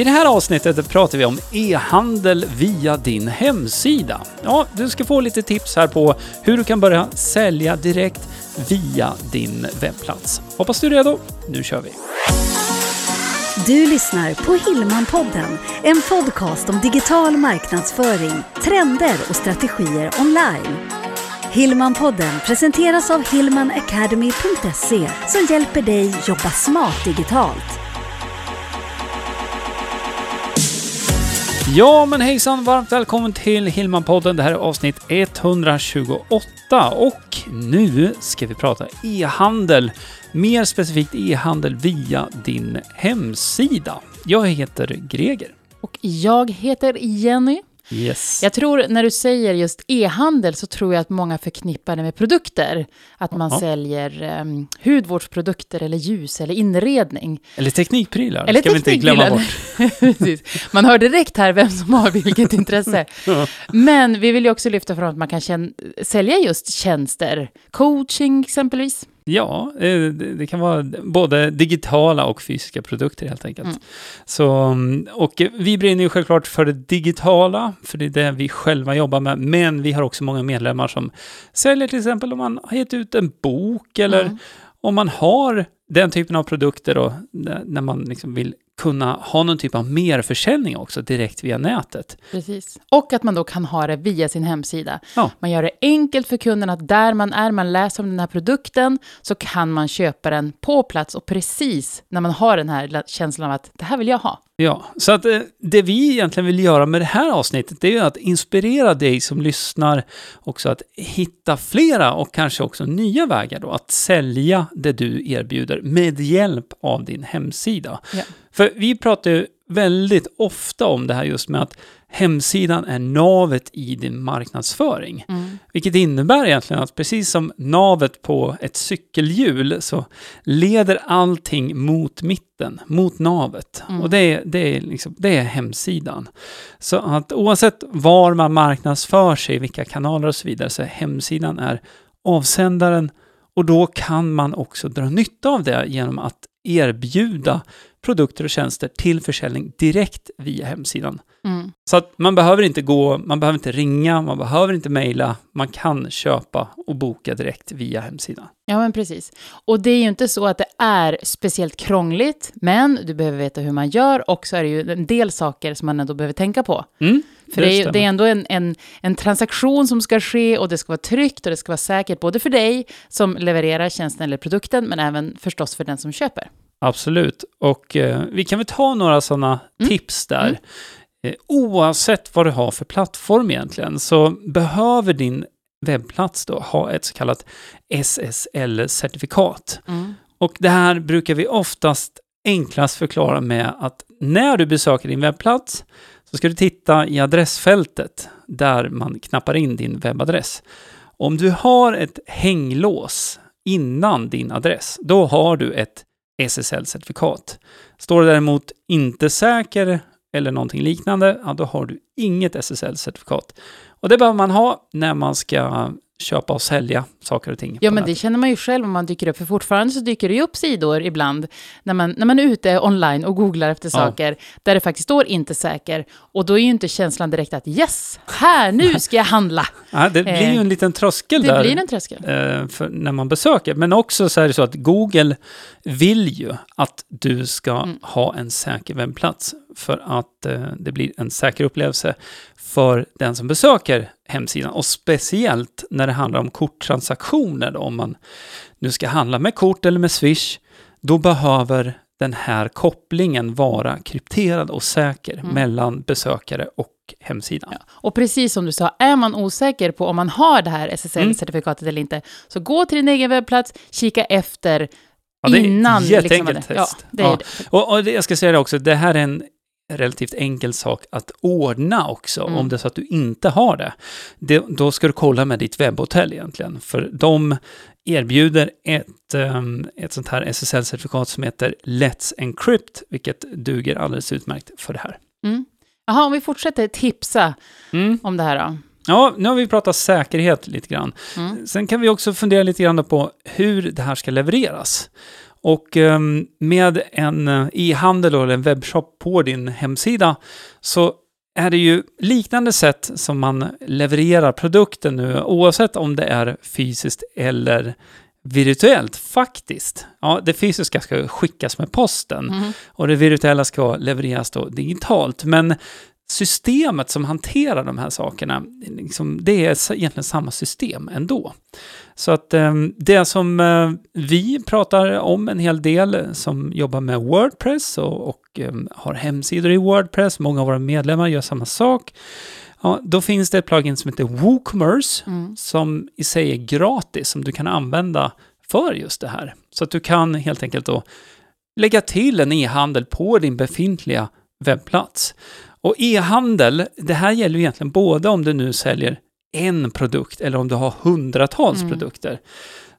I det här avsnittet pratar vi om e-handel via din hemsida. Ja, du ska få lite tips här på hur du kan börja sälja direkt via din webbplats. Hoppas du är redo. Nu kör vi! Du lyssnar på Hillmanpodden, en podcast om digital marknadsföring, trender och strategier online. Hillmanpodden presenteras av hillmanacademy.se som hjälper dig jobba smart digitalt. Ja, men hejsan! Varmt välkommen till Hillman-podden. Det här är avsnitt 128 och nu ska vi prata e-handel. Mer specifikt e-handel via din hemsida. Jag heter Greger. Och jag heter Jenny. Yes. Jag tror när du säger just e-handel så tror jag att många förknippar det med produkter. Att man Ja. säljer um, hudvårdsprodukter eller ljus eller inredning. Eller teknikprylar, Eller ska vi inte glömma teknikprylar. bort. Man hör direkt här vem som har vilket intresse. Men vi vill ju också lyfta fram att man kan sälja just tjänster. Coaching exempelvis. Ja, eh, det kan vara både digitala och fysiska produkter helt enkelt. Mm. Så, mm, och vi brinner ju självklart för det digitala, för det är det vi själva jobbar med, men vi har också många medlemmar som säljer till exempel om man har gett ut en bok eller Mm. om man har den typen av produkter då, när när man liksom vill kunna ha någon typ av merförsäljning också direkt via nätet. Precis. Och att man då kan ha det via sin hemsida. Ja. Man gör det enkelt för kunden att där man är, man läser om den här produkten, så kan man köpa den på plats och precis när man har den här la- känslan av att det här vill jag ha. Ja, så att eh, det vi egentligen vill göra med det här avsnittet, det är att inspirera dig som lyssnar också att hitta flera och kanske också nya vägar då, att sälja det du erbjuder med hjälp av din hemsida. Ja. För vi pratar ju väldigt ofta om det här just med att hemsidan är navet i din marknadsföring. Vilket innebär egentligen att precis som navet på ett cykelhjul så leder allting mot mitten, mot navet. Mm. Och det är, det, är liksom, det är hemsidan. Så att oavsett var man marknadsför sig, vilka kanaler och så vidare, så är hemsidan är avsändaren och då kan man också dra nytta av det genom att erbjuda produkter och tjänster till försäljning direkt via hemsidan. Mm. Så att man behöver inte gå, man behöver inte ringa, man behöver inte mejla, man kan köpa och boka direkt via hemsidan. Ja, men precis. Och det är ju inte så att det är speciellt krångligt, men du behöver veta hur man gör och så är det ju en del saker som man ändå behöver tänka på. Mm, För det, är, ju- stämmer. det är ändå en, en, en transaktion som ska ske och det ska vara tryggt och det ska vara säkert både för dig som levererar tjänsten eller produkten, men även förstås för den som köper. Absolut. Och eh, vi kan väl ta några sådana Mm. tips där. Mm. Eh, oavsett vad du har för plattform egentligen, så behöver din webbplats då ha ett så kallat SSL-certifikat. Och det här brukar vi oftast enklast förklara med att när du besöker din webbplats så ska du titta i adressfältet där man knappar in din webbadress. Om du har ett hänglås innan din adress, då har du ett SSL-certifikat. Står det däremot inte säker eller någonting liknande, ja, då har du inget SSL-certifikat. Och det behöver man ha när man ska köpa och sälja saker och ting. Ja, men det känner man ju själv om man dyker upp, för fortfarande så dyker det ju upp sidor ibland när man, när man är ute online och googlar efter Ja. saker där det faktiskt står inte säker. Och då är ju inte känslan direkt att yes, här, nu ska jag handla. Ja, det blir ju en liten tröskel Det där. blir en tröskel. eh, när man besöker. Men också så är det så att Google vill ju att du ska Mm. ha en säker webbplats för att eh, det blir en säker upplevelse för den som besöker hemsidan. Och speciellt när det handlar om korttransaktioner, då, om man nu ska handla med kort eller med Swish, då behöver den här kopplingen vara krypterad och säker Mm. mellan besökare och hemsidan. Ja. Och precis som du sa, är man osäker på om man har det här SSL-certifikatet eller inte, så gå till din egen webbplats, kika efter Ja, det är innan. jätteenkelt liksom, test. Ja, det är Ja. det. Och, och det, jag ska säga det också, det här är en relativt enkel sak att ordna också, Mm. om det är så att du inte har det. det. Då ska du kolla med ditt webbhotell egentligen, för de erbjuder ett, ehm, ett sånt här SSL-certifikat som heter Let's Encrypt, vilket duger alldeles utmärkt för det här. Mm. Jaha, om vi fortsätter tipsa Mm. om det här då. Ja, nu har vi pratat säkerhet lite grann. Mm. Sen kan vi också fundera lite grann på hur det här ska levereras. Och ehm, med en eh, e-handel eller en webbshop på din hemsida så är det ju liknande sätt som man levererar produkten nu, oavsett om det är fysiskt eller virtuellt faktiskt. Ja, det fysiska ska skickas med posten Mhm. och det virtuella ska levereras då digitalt. Men systemet som hanterar de här sakerna, liksom, det är egentligen samma system ändå. Så att eh, det som eh, vi pratar om en hel del eh, som jobbar med Wordpress och, och eh, har hemsidor i Wordpress, många av våra medlemmar gör samma sak. Ja, då finns det ett plugin som heter WooCommerce Mm. som i sig är gratis, som du kan använda för just det här. Så att du kan helt enkelt då lägga till en e-handel på din befintliga webbplats. Och e-handel, det här gäller ju egentligen både om du nu säljer en produkt eller om du har hundratals Mm. produkter.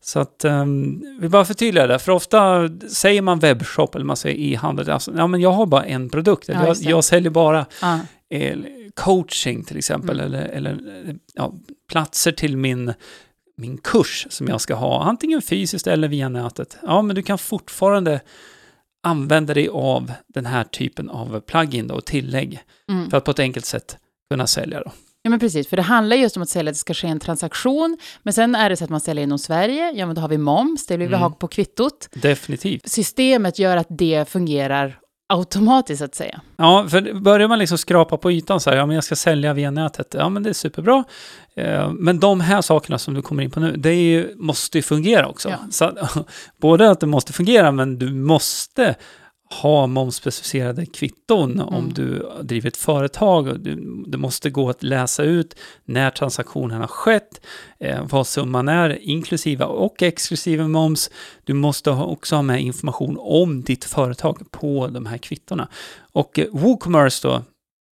Så att, um, vi bara förtydliga det, för ofta säger man webbshop eller man säger e-handel, alltså, ja men jag har bara en produkt, Ja, jag, jag säljer bara Ja. eh, coaching till exempel, Mm. eller, eller ja, platser till min, min kurs som jag ska ha, antingen fysiskt eller via nätet. Ja, men du kan fortfarande använda dig av den här typen av plugin då, och tillägg Mm. för att på ett enkelt sätt kunna sälja. Då. Ja, men precis. För det handlar just om att sälja, att det ska ske en transaktion. Men sen är det så att man säljer inom Sverige, ja men då har vi moms, det vill vi Mm. ha på kvittot. Definitivt. Systemet gör att det fungerar automatiskt, så att säga. Ja, för börjar man liksom skrapa på ytan så här, ja men jag ska sälja via nätet, ja men det är superbra. Eh, Men de här sakerna som du kommer in på nu, det ju, måste ju fungera också. Ja. Så både att det måste fungera, men du måste ha momsspecificerade kvitton om Mm. du driver ett företag. Du, det måste gå att läsa ut när transaktionen har skett, eh, vad summan är, inklusive och exklusive moms. Du måste ha, också ha med information om ditt företag på de här kvittorna. Och eh, WooCommerce då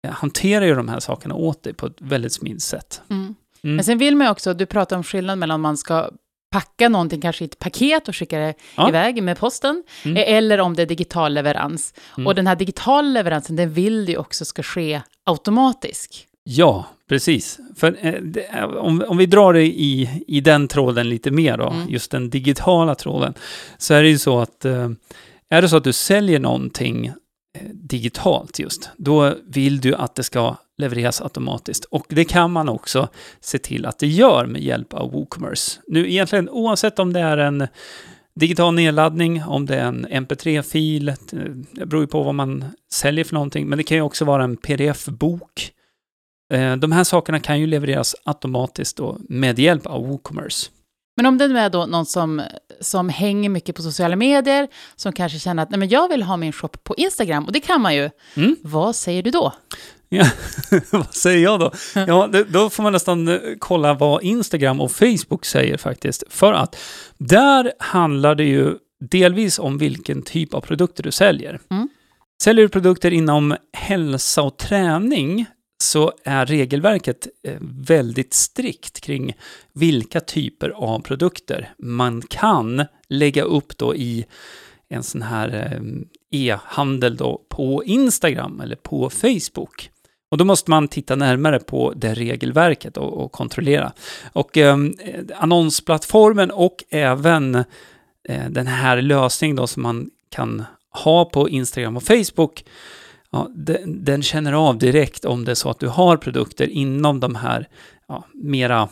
eh, hanterar ju de här sakerna åt dig på ett väldigt smidigt sätt. Mm. Mm. Men sen vill man också, du pratar om skillnad mellan om man ska packa någonting kanske i ett paket och skicka det Ja. iväg med posten, Mm. eh, eller om det är digital leverans. Mm. Och den här digitala leveransen, den vill du också ska ske automatisk. Ja, precis. För eh, det, är- om, om vi drar det i, i den tråden lite mer då, Mm. just den digitala tråden, så är det ju så att eh, är det så att du säljer någonting eh, digitalt just, då vill du att det ska levereras automatiskt. Och det kan man också se till att det gör med hjälp av WooCommerce. Nu egentligen oavsett om det är en digital nedladdning, om det är en MP3-fil, eh, det beror ju på vad man säljer för någonting, men det kan ju också vara en pdf-bok. Eh, de här sakerna kan ju levereras automatiskt då med hjälp av WooCommerce. Men om det nu är då någon som, som hänger mycket på sociala medier, som kanske känner att Nej, men jag vill ha min shop på Instagram, och det kan man ju. Mm. Vad säger du då? Ja, vad säger jag då? Ja, det, då får man nästan eh, kolla vad Instagram och Facebook säger faktiskt. För att där handlar det ju delvis om vilken typ av produkter du säljer. Mm. Säljer du produkter inom hälsa och träning så är regelverket eh, väldigt strikt kring vilka typer av produkter man kan lägga upp då i en sån här eh, e-handel då på Instagram eller på Facebook. Och då måste man titta närmare på det regelverket och, och kontrollera. Och ehm, eh, annonsplattformen och även eh, den här lösningen då som man kan ha på Instagram och Facebook, ja, den, den känner av direkt om det är så att du har produkter inom de här ja, mera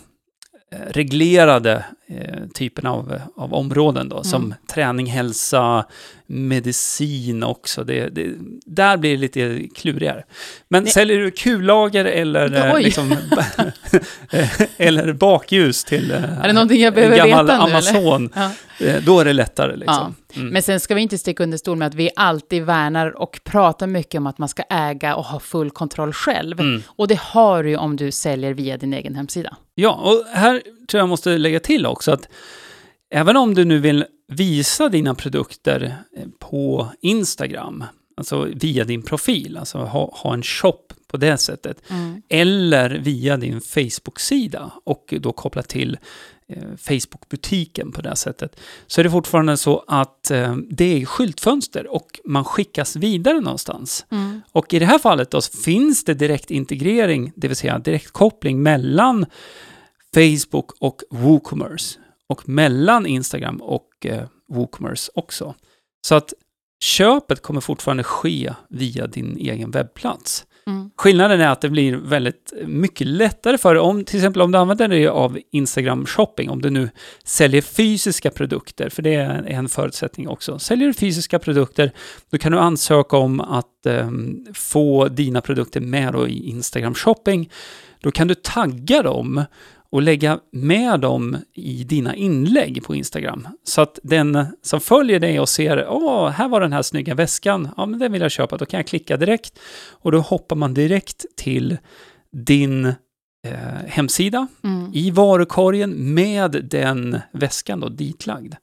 eh, reglerade eh, typerna av, av områden då, som Mm. träning, hälsa, medicin också. Det, det, där blir det lite klurigare. Men Nej. säljer du kullager eller, eh, liksom, eller bakljus till eh, Är det någonting jag behöver en gammal veta nu? Amazon, Ja. eh, då är det lättare. Liksom. Mm. Men sen ska vi inte sticka under stol med att vi alltid värnar och pratar mycket om att man ska äga och ha full kontroll själv. Mm. Och det har du ju om du säljer via din egen hemsida. Ja, och här tror jag måste lägga till också att även om du nu vill visa dina produkter eh, på Instagram, alltså via din profil, alltså ha, ha en shop på det sättet, eller via din Facebook-sida och då koppla till eh, Facebook-butiken på det sättet, så är det fortfarande så att eh, det är skyltfönster och man skickas vidare någonstans. Mm. Och i det här fallet då så finns det direktintegrering, det vill säga direktkoppling mellan Facebook och WooCommerce och mellan Instagram och eh, WooCommerce också. Så att köpet kommer fortfarande ske via din egen webbplats. Mm. Skillnaden är att det blir väldigt mycket lättare för dig, om, till exempel om du använder dig av Instagram shopping, om du nu säljer fysiska produkter, för det är en förutsättning också. Säljer du fysiska produkter, då kan du ansöka om att ehm, få dina produkter med i Instagram shopping. Då kan du tagga dem och lägga med dem i dina inlägg på Instagram. Så att den som följer dig och ser, åh, här var den här snygga väskan, ja men den vill jag köpa, då kan jag klicka direkt och då hoppar man direkt till din eh, hemsida Mm. i varukorgen med den väskan då ditlagd.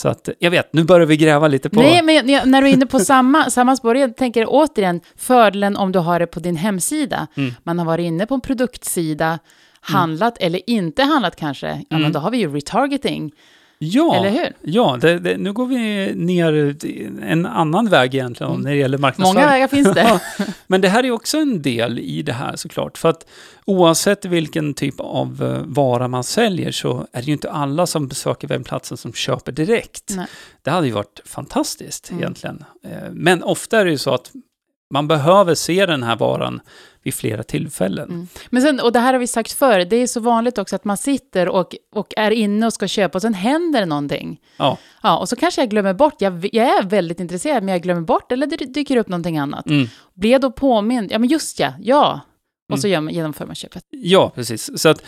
Så att jag vet, nu börjar vi gräva lite på... Nej, men jag- när du är inne på samma, samma spår, jag tänker återigen, fördelen om du har det på din hemsida. Mm. Man har varit inne på en produktsida, handlat eller inte handlat kanske, ja, men Mm. då har vi ju retargeting, ja, eller hur? ja det, det, nu går vi ner en annan väg egentligen Mm. när det gäller marknadsföring. Många vägar finns det. Men det här är också en del i det här såklart. För att oavsett vilken typ av eh, vara man säljer så är det ju inte alla som besöker webbplatsen som köper direkt. Nej. Det hade ju varit fantastiskt Mm. egentligen. Eh, Men ofta är det ju så att man behöver se den här varan vid flera tillfällen. Mm. Men sen, och det här har vi sagt förr, det är så vanligt också att man sitter och, och är inne och ska köpa och sen händer någonting. Ja. Ja, och så kanske jag glömmer bort, jag, jag är väldigt intresserad, men jag glömmer bort eller det dyker upp någonting annat. Mm. Blir jag då påmind, ja men just ja, ja. Och Mm. så gör man, genomför man köpet. Ja, precis. Så att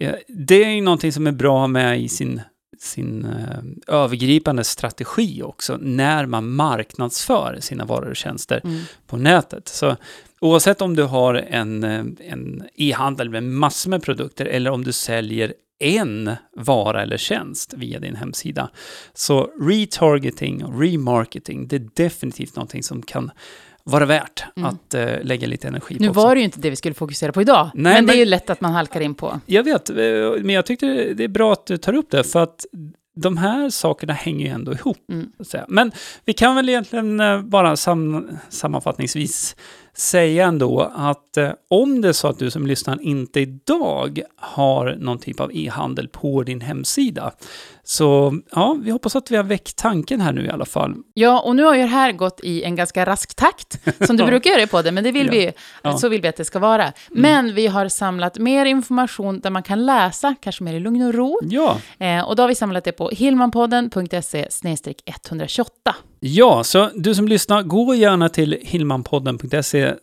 eh, det är ju någonting som är bra med i sin, sin eh, övergripande strategi också, när man marknadsför sina varor och tjänster Mm. på nätet. Så oavsett om du har en, eh, en e-handel med massor med produkter eller om du säljer en vara eller tjänst via din hemsida. Så retargeting och remarketing, det är definitivt någonting som kan vara värt Mm. att eh, lägga lite energi Nu på. också. var det ju inte det vi skulle fokusera på idag, Nej, men det är men- ju lätt att man halkar in på. Jag vet, eh, men jag tyckte det är bra att du tar upp det, för att de här sakerna hänger ju ändå ihop. Mm. Men vi kan väl egentligen eh, bara sam sammanfattningsvis säga ändå att eh, om det är så att du som lyssnar inte idag har någon typ av e-handel på din hemsida, så ja, vi hoppas att vi har väckt tanken här nu i alla fall. Ja, och nu har ju det här gått i en ganska rask takt, som du brukar göra på det, men det vill Ja. vi, Ja. Mm. så vill vi att det ska vara. Men vi har samlat mer information där man kan läsa, kanske mer i lugn och ro. Ja, Eh, och då har vi samlat det på hilmanpodden.se 128. Ja, så du som lyssnar, gå gärna till hillmanpodden.se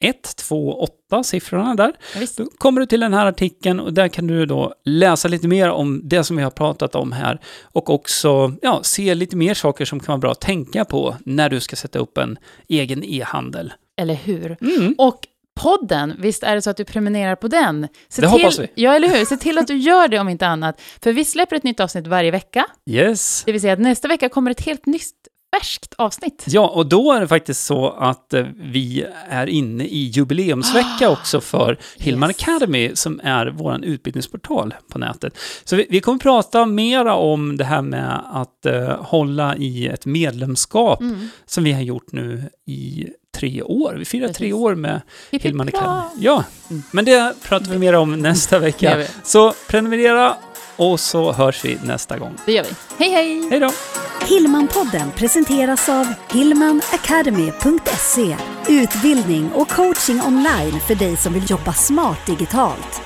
128 siffrorna där. Ja. Då kommer du till den här artikeln och där kan du då läsa lite mer om det som vi har pratat om här och också ja, se lite mer saker som kan vara bra att tänka på när du ska sätta upp en egen e-handel. Eller hur? Mm. Och podden, visst är det så att du prenumererar på den? Se Det till, hoppas vi. Ja, eller hur? Se till att du gör det om inte annat. För vi släpper ett nytt avsnitt varje vecka. Yes. Det vill säga att nästa vecka kommer ett helt nytt, färskt avsnitt. Ja, och då är det faktiskt så att eh, vi är inne i jubileumsvecka också för Hillman Ah, Yes. Academy, som är vår utbildningsportal på nätet. Så vi, vi kommer prata mera om det här med att eh, hålla i ett medlemskap, Mm. som vi har gjort nu i tre år. Vi firar tre år med Hillman! Academy. Ja, men det pratar vi mer om nästa vecka. Så prenumerera och så hörs vi nästa gång. Det gör vi. Hej, hej! Hej då! Hillmanpodden presenteras av hillmanacademy.se Utbildning och coaching online för dig som vill jobba smart digitalt.